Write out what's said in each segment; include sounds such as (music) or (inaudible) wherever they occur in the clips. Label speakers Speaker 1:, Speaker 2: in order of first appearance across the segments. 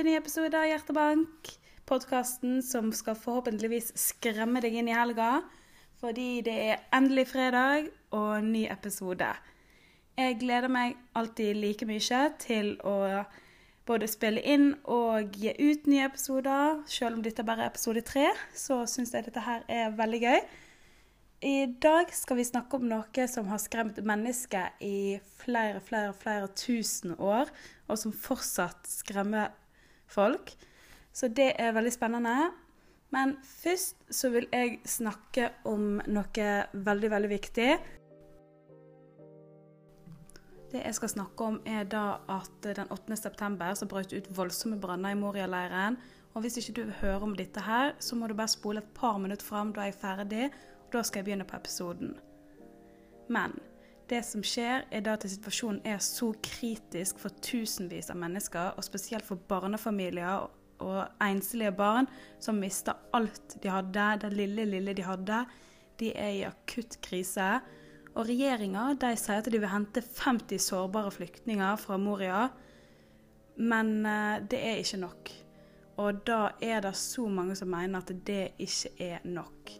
Speaker 1: Til en ny episode av Hjertebank. Podkasten som skal forhåpentligvis skremme deg inn i helga. Fordi det er endelig fredag og ny episode. Jeg gleder meg alltid like mye til å både spille inn og gi ut nye episoder. Selv om dette bare er episode tre, så syns jeg dette her er veldig gøy. I dag skal vi snakke om noe som har skremt mennesker i flere, flere, flere tusen år, og som fortsatt skremmer folk. Så det er veldig spennende. Men først så vil jeg snakke om noe veldig, veldig viktig. Det jeg skal snakke om, er da at den 8. september så brøt ut voldsomme branner i Moria-leiren. Og hvis ikke du vil høre om dette her, så må du bare spole et par minutter fram, da er jeg ferdig. Og da skal jeg begynne på episoden. Men det som skjer, er at situasjonen er så kritisk for tusenvis av mennesker, og spesielt for barnefamilier og enslige barn som mister alt de hadde, det lille, lille de hadde. De er i akutt krise. Og regjeringa sier at de vil hente 50 sårbare flyktninger fra Moria. Men eh, det er ikke nok. Og da er det så mange som mener at det ikke er nok.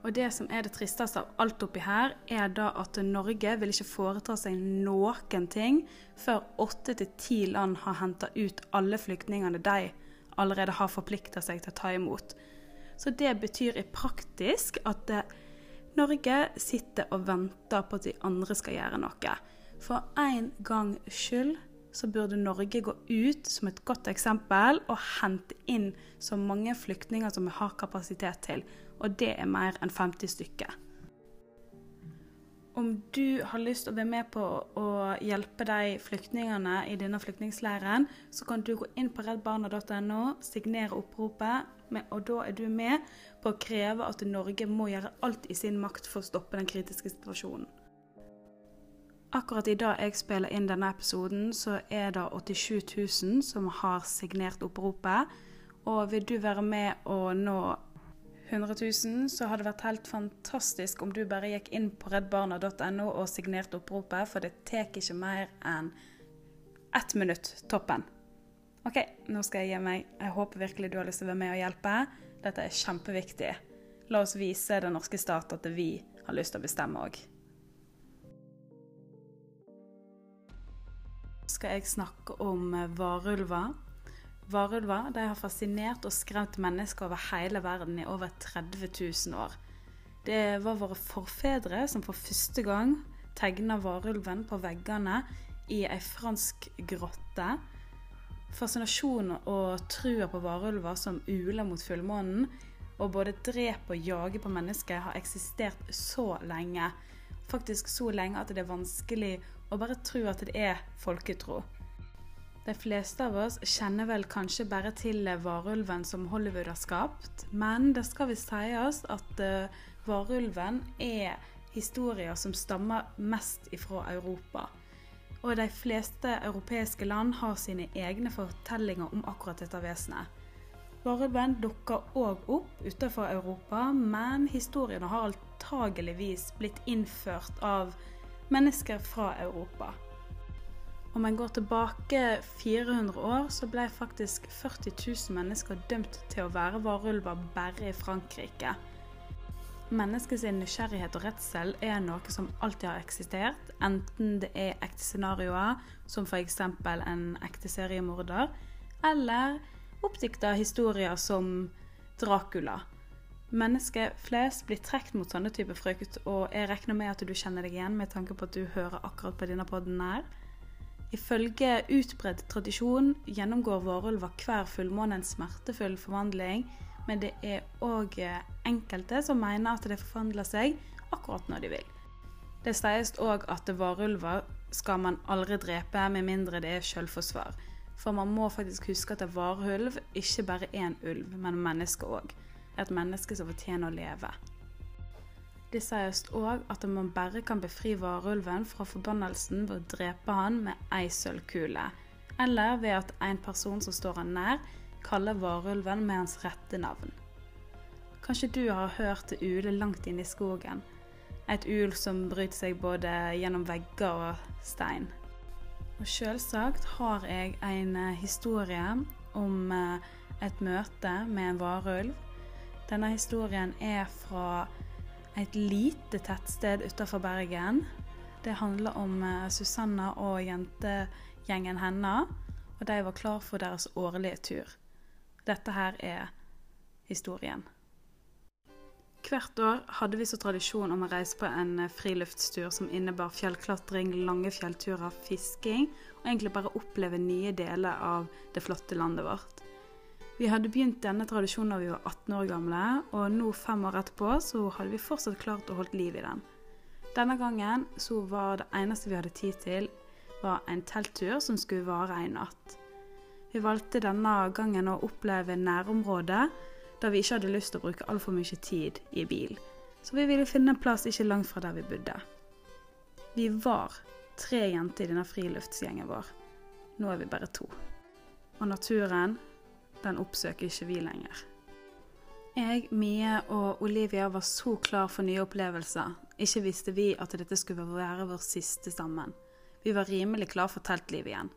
Speaker 1: Og det som er det tristeste av alt oppi her, er da at Norge vil ikke foreta seg noen ting før åtte til ti land har henta ut alle flyktningene de allerede har forplikta seg til å ta imot. Så det betyr i praktisk at eh, Norge sitter og venter på at de andre skal gjøre noe. For en gang skyld så burde Norge gå ut som et godt eksempel og hente inn så mange flyktninger som vi har kapasitet til og det er mer enn 50 stykker. Om du har lyst til å være med på å hjelpe de flyktningene i denne flyktningleiren, så kan du gå inn på reddbarna.no, signere oppropet, og da er du med på å kreve at Norge må gjøre alt i sin makt for å stoppe den kritiske situasjonen. Akkurat i dag jeg spiller inn denne episoden, så er det 87 000 som har signert oppropet. Og vil du være med å nå 100 000, så hadde det vært helt fantastisk om du bare gikk inn på reddbarna.no og signerte oppropet, for det tar ikke mer enn ett minutt, toppen. OK, nå skal jeg gi meg. Jeg håper virkelig du har lyst til å være med og hjelpe. Dette er kjempeviktig. La oss vise den norske stat at vi har lyst til å bestemme òg. Skal jeg snakke om varulver? Varulver har fascinert og skremt mennesker over hele verden i over 30 000 år. Det var våre forfedre som for første gang tegna varulven på veggene i ei fransk grotte. Fascinasjonen og trua på varulver som uler mot fullmånen, og både dreper og jager på mennesker, har eksistert så lenge. Faktisk så lenge at det er vanskelig å bare tro at det er folketro. De fleste av oss kjenner vel kanskje bare til varulven som Hollywood har skapt, men det skal visst sies at uh, varulven er historier som stammer mest ifra Europa. Og de fleste europeiske land har sine egne fortellinger om akkurat dette vesenet. Varulven dukker òg opp utenfor Europa, men historiene har antageligvis blitt innført av mennesker fra Europa. Om en går tilbake 400 år, så ble faktisk 40 000 mennesker dømt til å være varulver bare i Frankrike. Menneskets nysgjerrighet og redsel er noe som alltid har eksistert, enten det er ekte scenarioer, som f.eks. en ekte seriemorder, eller oppdikta historier som Dracula. Mennesker flest blir trukket mot sånne typer frykt, og jeg regner med at du kjenner deg igjen med tanke på at du hører akkurat på denne poden her. Ifølge utbredt tradisjon gjennomgår varulver hver fullmåne en smertefull forvandling, men det er òg enkelte som mener at det forvandler seg akkurat når de vil. Det sies òg at varulver skal man aldri drepe med mindre det er selvforsvar. For man må faktisk huske at en varulv ikke bare er en ulv, men menneske òg. Et menneske som fortjener å leve. Det sier òg at man bare kan befri varulven fra forbannelsen ved å drepe han med ei sølvkule, eller ved at en person som står han nær, kaller varulven med hans rette navn. Kanskje du har hørt det ule langt inne i skogen. Et ul som bryter seg både gjennom vegger og stein. Og selvsagt har jeg en eh, historie om eh, et møte med en varulv. Denne historien er fra et lite tettsted utenfor Bergen. Det handler om eh, Susanna og jentegjengen hennes, og de var klar for deres årlige tur. Dette her er historien. Hvert år hadde vi så tradisjon om å reise på en eh, friluftstur som innebar fjellklatring, lange fjellturer, fisking og egentlig bare oppleve nye deler av det flotte landet vårt. Vi hadde begynt denne tradisjonen da vi var 18 år gamle, og nå fem år etterpå så hadde vi fortsatt klart å holde liv i den. Denne gangen så var det eneste vi hadde tid til, var en telttur som skulle vare en natt. Vi valgte denne gangen å oppleve nærområdet da vi ikke hadde lyst til å bruke altfor mye tid i bil. Så vi ville finne en plass ikke langt fra der vi bodde. Vi var tre jenter i denne friluftsgjengen vår. Nå er vi bare to. Og naturen, den oppsøker ikke vi lenger. Jeg, Mie og Olivia var så klar for nye opplevelser. Ikke visste vi at dette skulle være vår siste sammen. Vi var rimelig klar for teltliv igjen.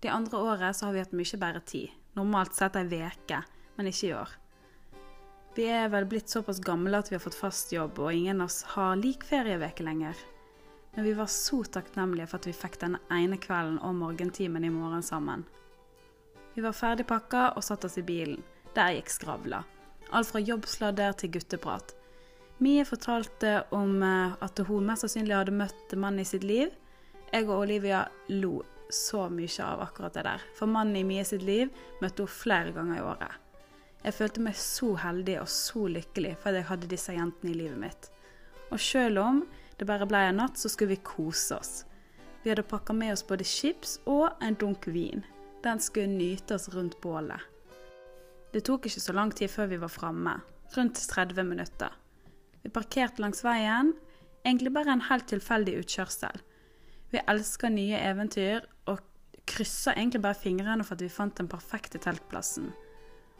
Speaker 1: De andre året så har vi hatt mye bedre tid. Normalt sett ei veke men ikke i år. Vi er vel blitt såpass gamle at vi har fått fast jobb, og ingen av oss har lik ferieveke lenger. Men vi var så takknemlige for at vi fikk denne ene kvelden og morgentimen i morgen sammen. Vi var ferdig pakka og satt oss i bilen. Der gikk skravla. Alt fra jobbsladder til gutteprat. Mie fortalte om eh, at hun mest sannsynlig hadde møtt mannen i sitt liv. Jeg og Olivia lo så mye av akkurat det der. For mannen i Mie sitt liv møtte hun flere ganger i året. Jeg følte meg så heldig og så lykkelig for at jeg hadde disse jentene i livet mitt. Og selv om det bare ble en natt, så skulle vi kose oss. Vi hadde pakka med oss både chips og en dunk vin. Den skulle nytes rundt bålet. Det tok ikke så lang tid før vi var framme. Rundt 30 minutter. Vi parkerte langs veien, egentlig bare en helt tilfeldig utkjørsel. Vi elsker nye eventyr og krysser egentlig bare fingrene for at vi fant den perfekte teltplassen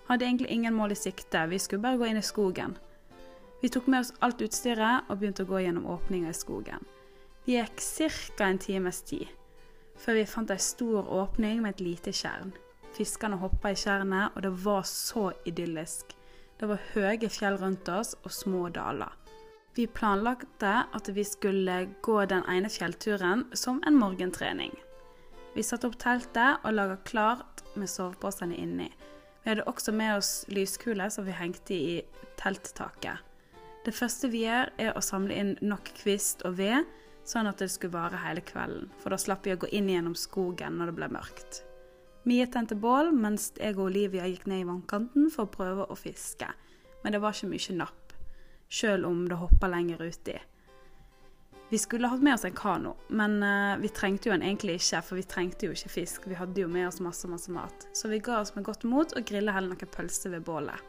Speaker 1: hadde egentlig ingen mål i sikte, vi skulle bare gå inn i skogen. Vi tok med oss alt utstyret og begynte å gå gjennom åpninga i skogen. Vi gikk ca. en times tid, før vi fant ei stor åpning med et lite tjern. Fiskene hoppa i tjernet, og det var så idyllisk. Det var høye fjell rundt oss og små daler. Vi planlagte at vi skulle gå den ene fjellturen som en morgentrening. Vi satte opp teltet og laga klart med soveposene inni. Vi hadde også med oss lyskuler som vi hengte i telttaket. Det første vi gjør, er å samle inn nok kvist og ved, sånn at det skulle vare hele kvelden. For da slapp vi å gå inn gjennom skogen når det ble mørkt. Mie tente bål, mens jeg og Olivia gikk ned i vannkanten for å prøve å fiske. Men det var ikke mye napp, sjøl om det hoppa lenger uti. Vi skulle hatt med oss en kano, men uh, vi trengte jo den egentlig ikke, for vi trengte jo ikke fisk. Vi hadde jo med oss masse, masse mat. Så vi ga oss med godt mot og grilla heller noen pølser ved bålet.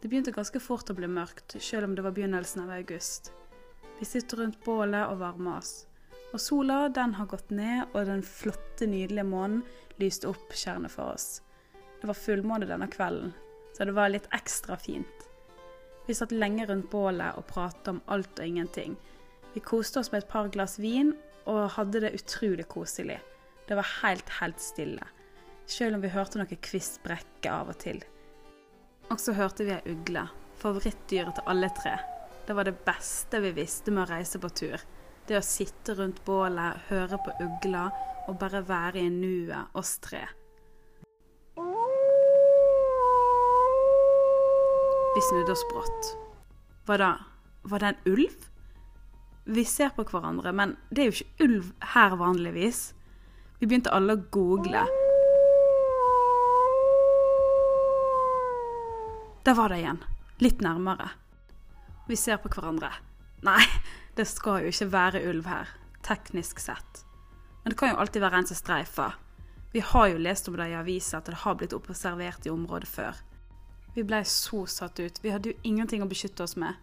Speaker 1: Det begynte ganske fort å bli mørkt, selv om det var begynnelsen av august. Vi sitter rundt bålet og varmer oss. Og sola, den har gått ned, og den flotte, nydelige månen lyste opp tjernet for oss. Det var fullmåne denne kvelden, så det var litt ekstra fint. Vi satt lenge rundt bålet og pratet om alt og ingenting vi koste oss med et par glass vin og hadde det utrolig koselig. Det var helt, helt stille. Selv om vi hørte noe kvist brekke av og til. Og så hørte vi ei ugle. Favorittdyret til alle tre. Det var det beste vi visste med å reise på tur. Det å sitte rundt bålet, høre på ugla og bare være i nuet, oss tre. Vi snudde oss brått. Hva da? Var det en ulv? vi ser på hverandre, men det er jo ikke ulv her vanligvis. Vi begynte alle å google. Der var det igjen. Litt nærmere. Vi ser på hverandre. Nei, det skal jo ikke være ulv her, teknisk sett. Men det kan jo alltid være en som streifer. Vi har jo lest om det i avisa at det har blitt observert i området før. Vi ble så satt ut. Vi hadde jo ingenting å beskytte oss med.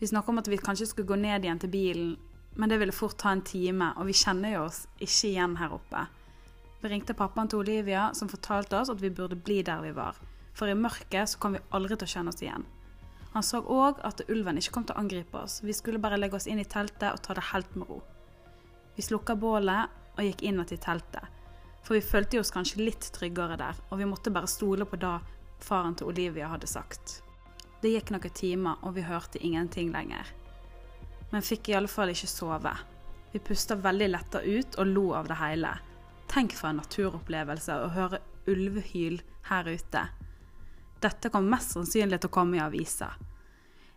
Speaker 1: Vi snakka om at vi kanskje skulle gå ned igjen til bilen, men det ville fort ta en time, og vi kjenner jo oss ikke igjen her oppe. Vi ringte pappaen til Olivia, som fortalte oss at vi burde bli der vi var. For i mørket så kom vi aldri til å kjenne oss igjen. Han så òg at ulven ikke kom til å angripe oss. Vi skulle bare legge oss inn i teltet og ta det helt med ro. Vi slukka bålet, og gikk inn igjen i teltet. For vi følte oss kanskje litt tryggere der, og vi måtte bare stole på det faren til Olivia hadde sagt. Det gikk noen timer, og vi hørte ingenting lenger. Men fikk i alle fall ikke sove. Vi pusta veldig letta ut og lo av det hele. Tenk for en naturopplevelse å høre ulvehyl her ute. Dette kom mest sannsynlig til å komme i avisa.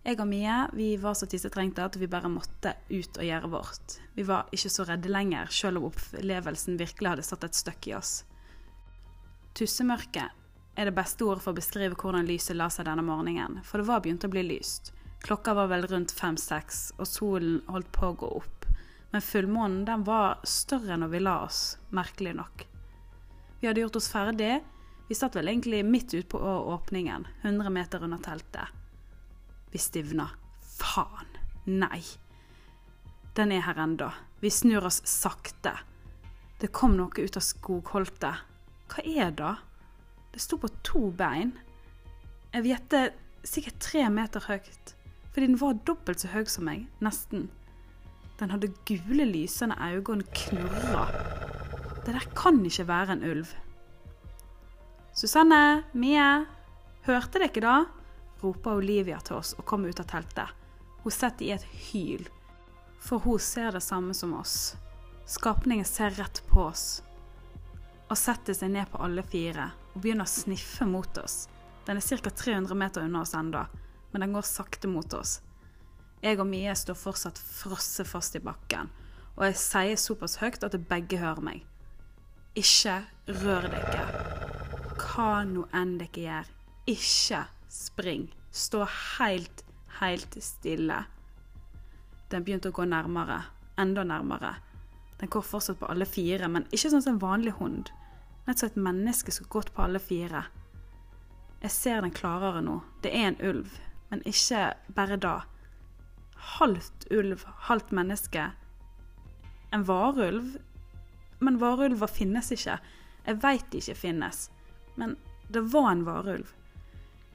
Speaker 1: Jeg og Mie vi var så tissetrengte at vi bare måtte ut og gjøre vårt. Vi var ikke så redde lenger, selv om opplevelsen virkelig hadde satt et støkk i oss. Tussemørke er det beste ordet for å beskrive hvordan lyset la seg denne morgenen, for det var begynt å bli lyst. Klokka var vel rundt fem-seks, og solen holdt på å gå opp. Men fullmånen den var større når vi la oss, merkelig nok. Vi hadde gjort oss ferdig. Vi satt vel egentlig midt ute på åpningen, 100 meter under teltet. Vi stivna. Faen. Nei. Den er her ennå. Vi snur oss sakte. Det kom noe ut av skogholtet. Hva er det? Det sto på to bein. Jeg vil gjette sikkert tre meter høyt. Fordi den var dobbelt så høy som meg. Nesten. Den hadde gule, lysende øyne og knurra. Det der kan ikke være en ulv. Susanne, Mie, hørte dere da? roper Olivia til oss og kommer ut av teltet. Hun setter i et hyl, for hun ser det samme som oss. Skapningen ser rett på oss og setter seg ned på alle fire og begynner å sniffe mot oss. Den er ca. 300 meter unna oss enda, men den går sakte mot oss. Jeg og Mie står fortsatt frossefast i bakken, og jeg sier såpass høyt at begge hører meg. Ikke rør dere. Hva nå enn dere gjør, ikke spring. Stå helt, helt stille. Den begynte å gå nærmere, enda nærmere. Den går fortsatt på alle fire, men ikke sånn som en vanlig hund. Nett som et menneske som gått på alle fire. Jeg ser den klarere nå. Det er en ulv, men ikke bare da. Halvt ulv, halvt menneske. En varulv? Men varulver finnes ikke. Jeg veit de ikke finnes. Men det var en varulv.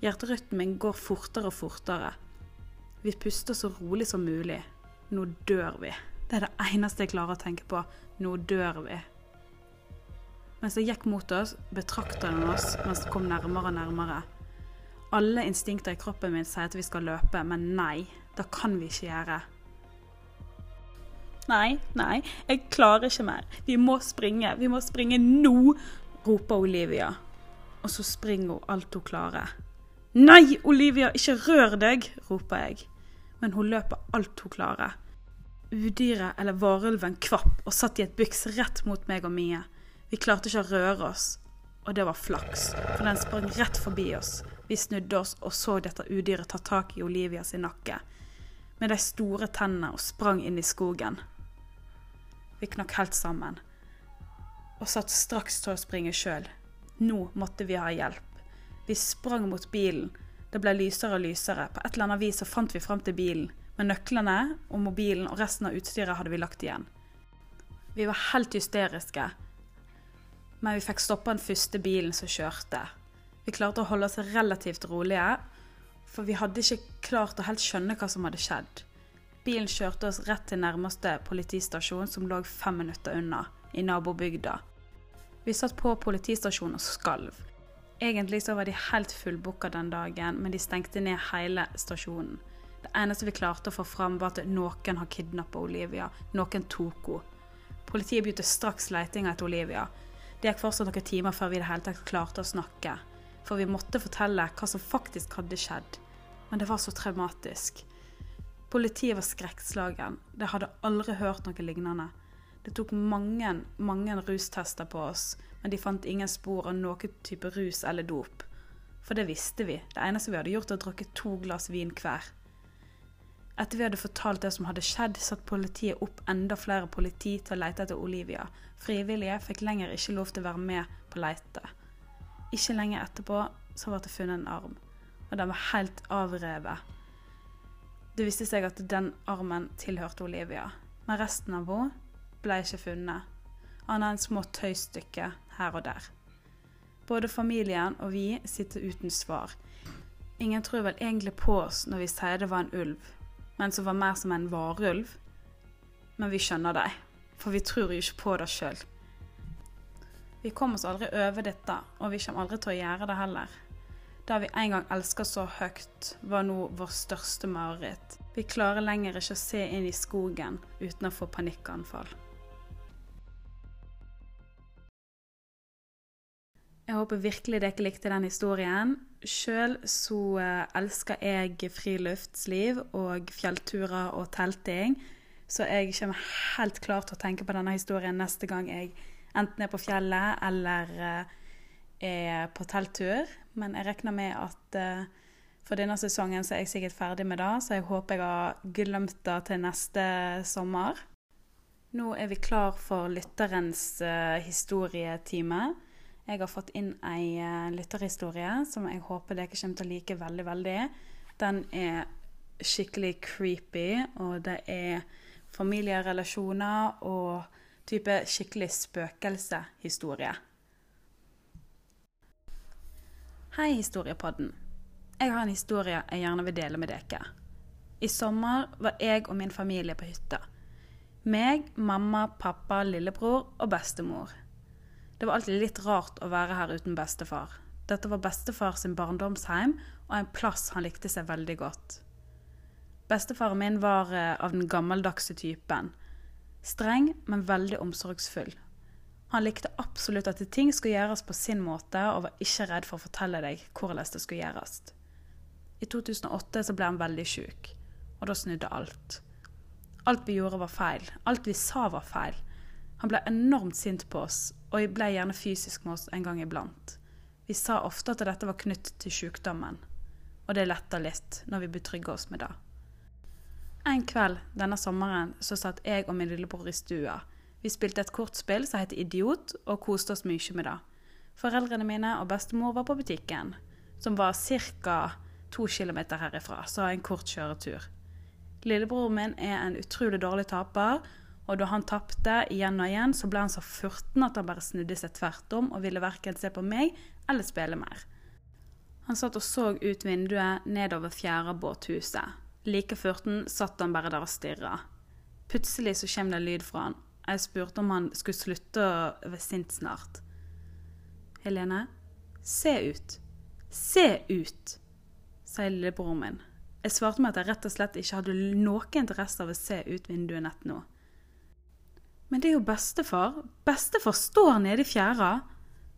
Speaker 1: Hjerterytmen min går fortere og fortere. Vi puster så rolig som mulig. Nå dør vi. Det er det eneste jeg klarer å tenke på. Nå dør vi. Mens det gikk mot oss, betraktet den oss mens det kom nærmere og nærmere. Alle instinkter i kroppen min sier at vi skal løpe, men nei, det kan vi ikke gjøre. Nei, nei, jeg klarer ikke mer. Vi må springe. Vi må springe nå, roper Olivia. Og så springer hun alt hun klarer. Nei, Olivia, ikke rør deg, roper jeg. Men hun løper alt hun klarer. Udyret, eller varulven, kvapp og satt i et byks rett mot meg og Mie. Vi klarte ikke å røre oss, og det var flaks, for den sprang rett forbi oss. Vi snudde oss og så dette udyret ta tak i Olivia sin nakke med de store tennene og sprang inn i skogen. Vi knakk helt sammen og satt straks til å springe sjøl. Nå måtte vi ha hjelp. Vi sprang mot bilen. Det ble lysere og lysere. På et eller annet vis så fant vi fram til bilen. Men nøklene og mobilen og resten av utstyret hadde vi lagt igjen. Vi var helt hysteriske. Men vi fikk stoppa den første bilen som kjørte. Vi klarte å holde oss relativt rolige, for vi hadde ikke klart å helt skjønne hva som hadde skjedd. Bilen kjørte oss rett til nærmeste politistasjon, som lå fem minutter unna, i nabobygda. Vi satt på politistasjonen og skalv. Egentlig så var de helt fullbooka den dagen, men de stengte ned hele stasjonen. Det eneste vi klarte å få fram, var at noen har kidnappa Olivia. Noen tok henne. Politiet begynte straks letinga etter Olivia. Det gikk fortsatt noen timer før vi i det hele tatt klarte å snakke. For vi måtte fortelle hva som faktisk hadde skjedd. Men det var så traumatisk. Politiet var skrekkslagen. De hadde aldri hørt noe lignende. Det tok mange, mange rustester på oss, men de fant ingen spor av noen type rus eller dop. For det visste vi. Det eneste vi hadde gjort, var å drukke to glass vin hver. Etter vi hadde fortalt det som hadde skjedd, satte politiet opp enda flere politi til å lete etter Olivia. Frivillige fikk lenger ikke lov til å være med på leite. Ikke lenge etterpå så ble det funnet en arm, og den var helt avrevet. Det viste seg at den armen tilhørte Olivia, men resten av henne ble ikke funnet, annet enn små tøystykker her og der. Både familien og vi sitter uten svar. Ingen tror vel egentlig på oss når vi sier det var en ulv, men som var mer som en varulv. Men vi skjønner det. for vi tror jo ikke på det sjøl. Vi kommer oss aldri over dette, og vi kommer aldri til å gjøre det heller. Det vi en gang elska så høyt, var nå vår største mareritt. Vi klarer lenger ikke å se inn i skogen uten å få panikkanfall. Jeg håper virkelig dere likte den historien. Sjøl så eh, elsker jeg friluftsliv og fjellturer og telting. Så jeg kommer helt klart til å tenke på denne historien neste gang jeg enten er på fjellet eller eh, er på telttur. Men jeg regner med at uh, for denne sesongen så er jeg sikkert ferdig med det, så jeg håper jeg har glemt det til neste sommer. Nå er vi klar for lytterens historietime. Jeg har fått inn ei uh, lytterhistorie som jeg håper dere kommer til å like veldig, veldig. Den er skikkelig creepy, og det er familierelasjoner og type skikkelig spøkelsehistorie. Hei, Historiepodden. Jeg har en historie jeg gjerne vil dele med dere. I sommer var jeg og min familie på hytta. Meg, mamma, pappa, lillebror og bestemor. Det var alltid litt rart å være her uten bestefar. Dette var bestefar sin barndomsheim og en plass han likte seg veldig godt. Bestefaren min var eh, av den gammeldagse typen. Streng, men veldig omsorgsfull. Han likte absolutt at ting skulle gjøres på sin måte, og var ikke redd for å fortelle deg hvordan det skulle gjøres. I 2008 så ble han veldig sjuk, og da snudde alt. Alt vi gjorde var feil. Alt vi sa var feil. Han ble enormt sint på oss, og ble gjerne fysisk med oss en gang iblant. Vi sa ofte at dette var knyttet til sykdommen, og det letta litt når vi betrygga oss med det. En kveld denne sommeren så satt jeg og min lillebror i stua. Vi spilte et kortspill som het Idiot, og koste oss mye med det. Foreldrene mine og bestemor var på butikken, som var ca. to kilometer herifra, så en kort kjøretur. Lillebroren min er en utrolig dårlig taper, og da han tapte igjen og igjen, så ble han så furten at han bare snudde seg tvert om og ville verken se på meg eller spille mer. Han satt og så ut vinduet nedover fjerde båthuset. Like furten satt han bare der og stirra. Plutselig så kom det lyd fra han. Jeg spurte om han skulle slutte å være sint snart. Helene, se ut. Se ut, sier lillebroren min. Jeg svarte meg at jeg rett og slett ikke hadde noen interesse av å se ut vinduet nett nå. Men det er jo bestefar. Bestefar står nede i fjæra,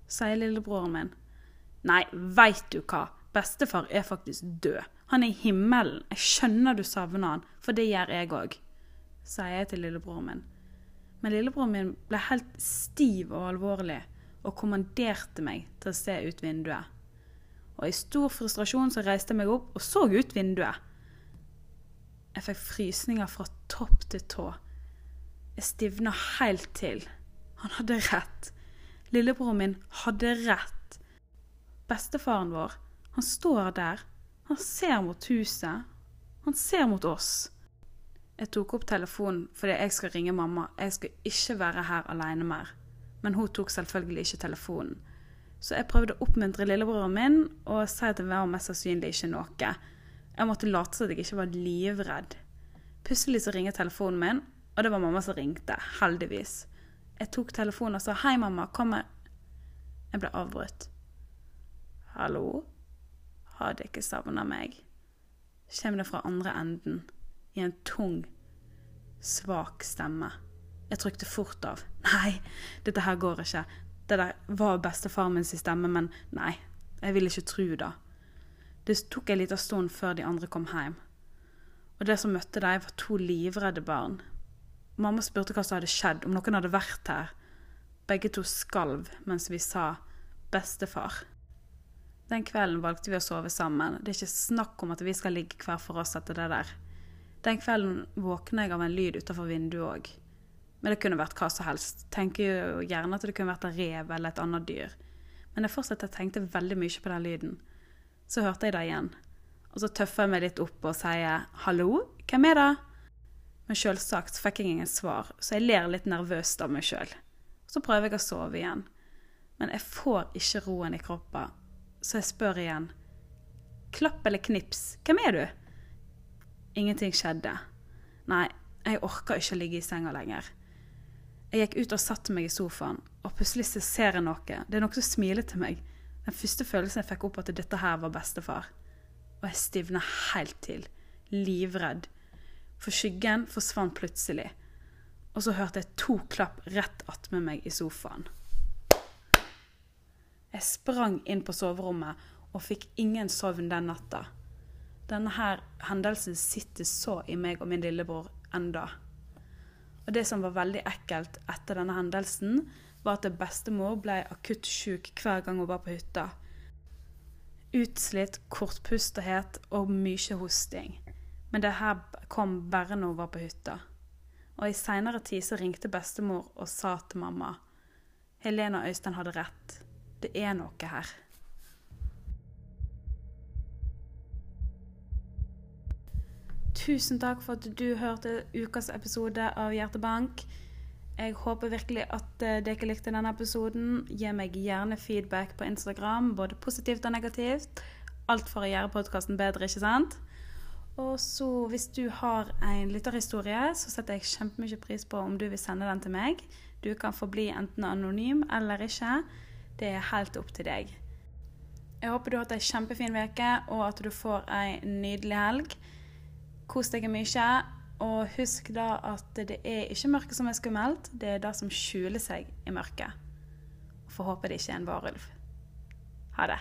Speaker 1: sier lillebroren min. Nei, veit du hva, bestefar er faktisk død. Han er i himmelen. Jeg skjønner du savner han, for det gjør jeg òg, sier jeg til lillebroren min. Men lillebroren min ble helt stiv og alvorlig og kommanderte meg til å se ut vinduet. Og i stor frustrasjon så reiste jeg meg opp og så ut vinduet. Jeg fikk frysninger fra topp til tå. Jeg stivna helt til. Han hadde rett. Lillebroren min hadde rett. Bestefaren vår, han står der. Han ser mot huset. Han ser mot oss. Jeg tok opp telefonen fordi jeg skal ringe mamma. Jeg skal ikke være her alene mer. Men hun tok selvfølgelig ikke telefonen. Så jeg prøvde å oppmuntre lillebroren min og si at det var mest sannsynlig ikke noe. Jeg måtte late som at jeg ikke var livredd. Plutselig så ringer telefonen min, og det var mamma som ringte, heldigvis. Jeg tok telefonen og sa 'Hei, mamma, kommer Jeg ble avbrutt. 'Hallo? Har dere ikke savna meg?' Kjem det fra andre enden, i en tung, svak stemme. Jeg trykte fort av. (laughs) Nei, dette her går ikke. Det der var bestefaren min sin stemme, men nei, jeg vil ikke tro det. Det tok en liten stund før de andre kom hjem. Og det som møtte dem, var to livredde barn Mamma spurte hva som hadde skjedd, om noen hadde vært her. Begge to skalv mens vi sa 'bestefar'. Den kvelden valgte vi å sove sammen. Det er ikke snakk om at vi skal ligge hver for oss etter det der. Den kvelden våkner jeg av en lyd utenfor vinduet òg. Men det kunne vært hva som helst. Tenker jo gjerne at det kunne vært en rev eller et annet dyr. Men jeg fortsatte å tenke veldig mye på den lyden. Så hørte jeg det igjen. Og så tøffer jeg meg litt opp og sier 'hallo, hvem er det?' Men selvsagt fikk jeg ingen svar, så jeg ler litt nervøst av meg sjøl. Så prøver jeg å sove igjen. Men jeg får ikke roen i kroppen, så jeg spør igjen. Klapp eller knips, hvem er du? Ingenting skjedde. Nei, jeg orker ikke å ligge i senga lenger. Jeg gikk ut og satte meg i sofaen, og plutselig så ser jeg noe. Det er noe som smiler til meg. Den første følelsen jeg fikk opp, at dette her var bestefar. Og jeg stivner helt til. Livredd. For skyggen forsvant plutselig. Og så hørte jeg to klapp rett attmed meg i sofaen. Jeg sprang inn på soverommet og fikk ingen sovn den natta. Denne her hendelsen sitter så i meg og min lillebror enda. Og det som var veldig ekkelt etter denne hendelsen, var at bestemor ble akutt syk hver gang hun var på hytta. Utslitt, kortpustethet og mye hosting. Men det her kom bare når hun var på hytta. Og i seinere tid så ringte bestemor og sa til mamma Helene og Øystein hadde rett. Det er noe her. Tusen takk for at du hørte ukas episode av Hjertebank. Jeg håper virkelig at eh, dere likte denne episoden. Gi meg gjerne feedback på Instagram, både positivt og negativt. Alt for å gjøre podkasten bedre, ikke sant? Og så hvis du har en lytterhistorie, så setter jeg kjempemye pris på om du vil sende den til meg. Du kan forbli enten anonym eller ikke. Det er helt opp til deg. Jeg håper du har hatt ei kjempefin uke, og at du får ei nydelig helg. Kos deg mye. Og husk da at det er ikke mørket som er skummelt, det er det som skjuler seg i mørket. Får håpe det ikke er en varulv. Ha det.